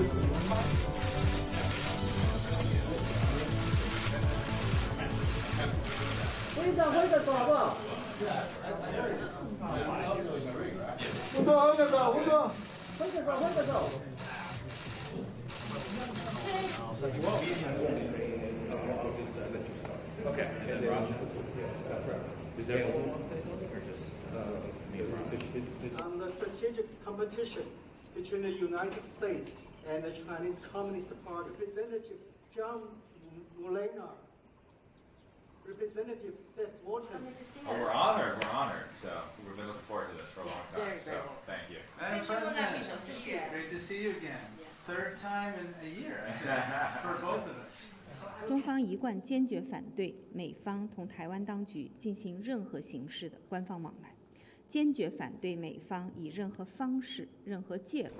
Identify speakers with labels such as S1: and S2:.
S1: 挥一下，挥一下手好不好？吴总，挥个手，吴总，挥个手，挥个手。
S2: Okay, and Does everyone want to say something or just
S3: um, the strategic competition between the United States and the Chinese Communist Party. Representative John Moolenaar, Representative Seth Moulton.
S4: Coming to see
S5: us. We're honored, we're honored. So we've been looking forward to this for a long time.
S4: Very,
S5: so very
S4: well.
S5: thank you.
S6: Madam President, great to see you again. Third time in a year for both of us.
S7: 中方一贯坚决反对美方同台湾当局进行任何形式的官方往来。坚决反对美方以任何方式、任何借口。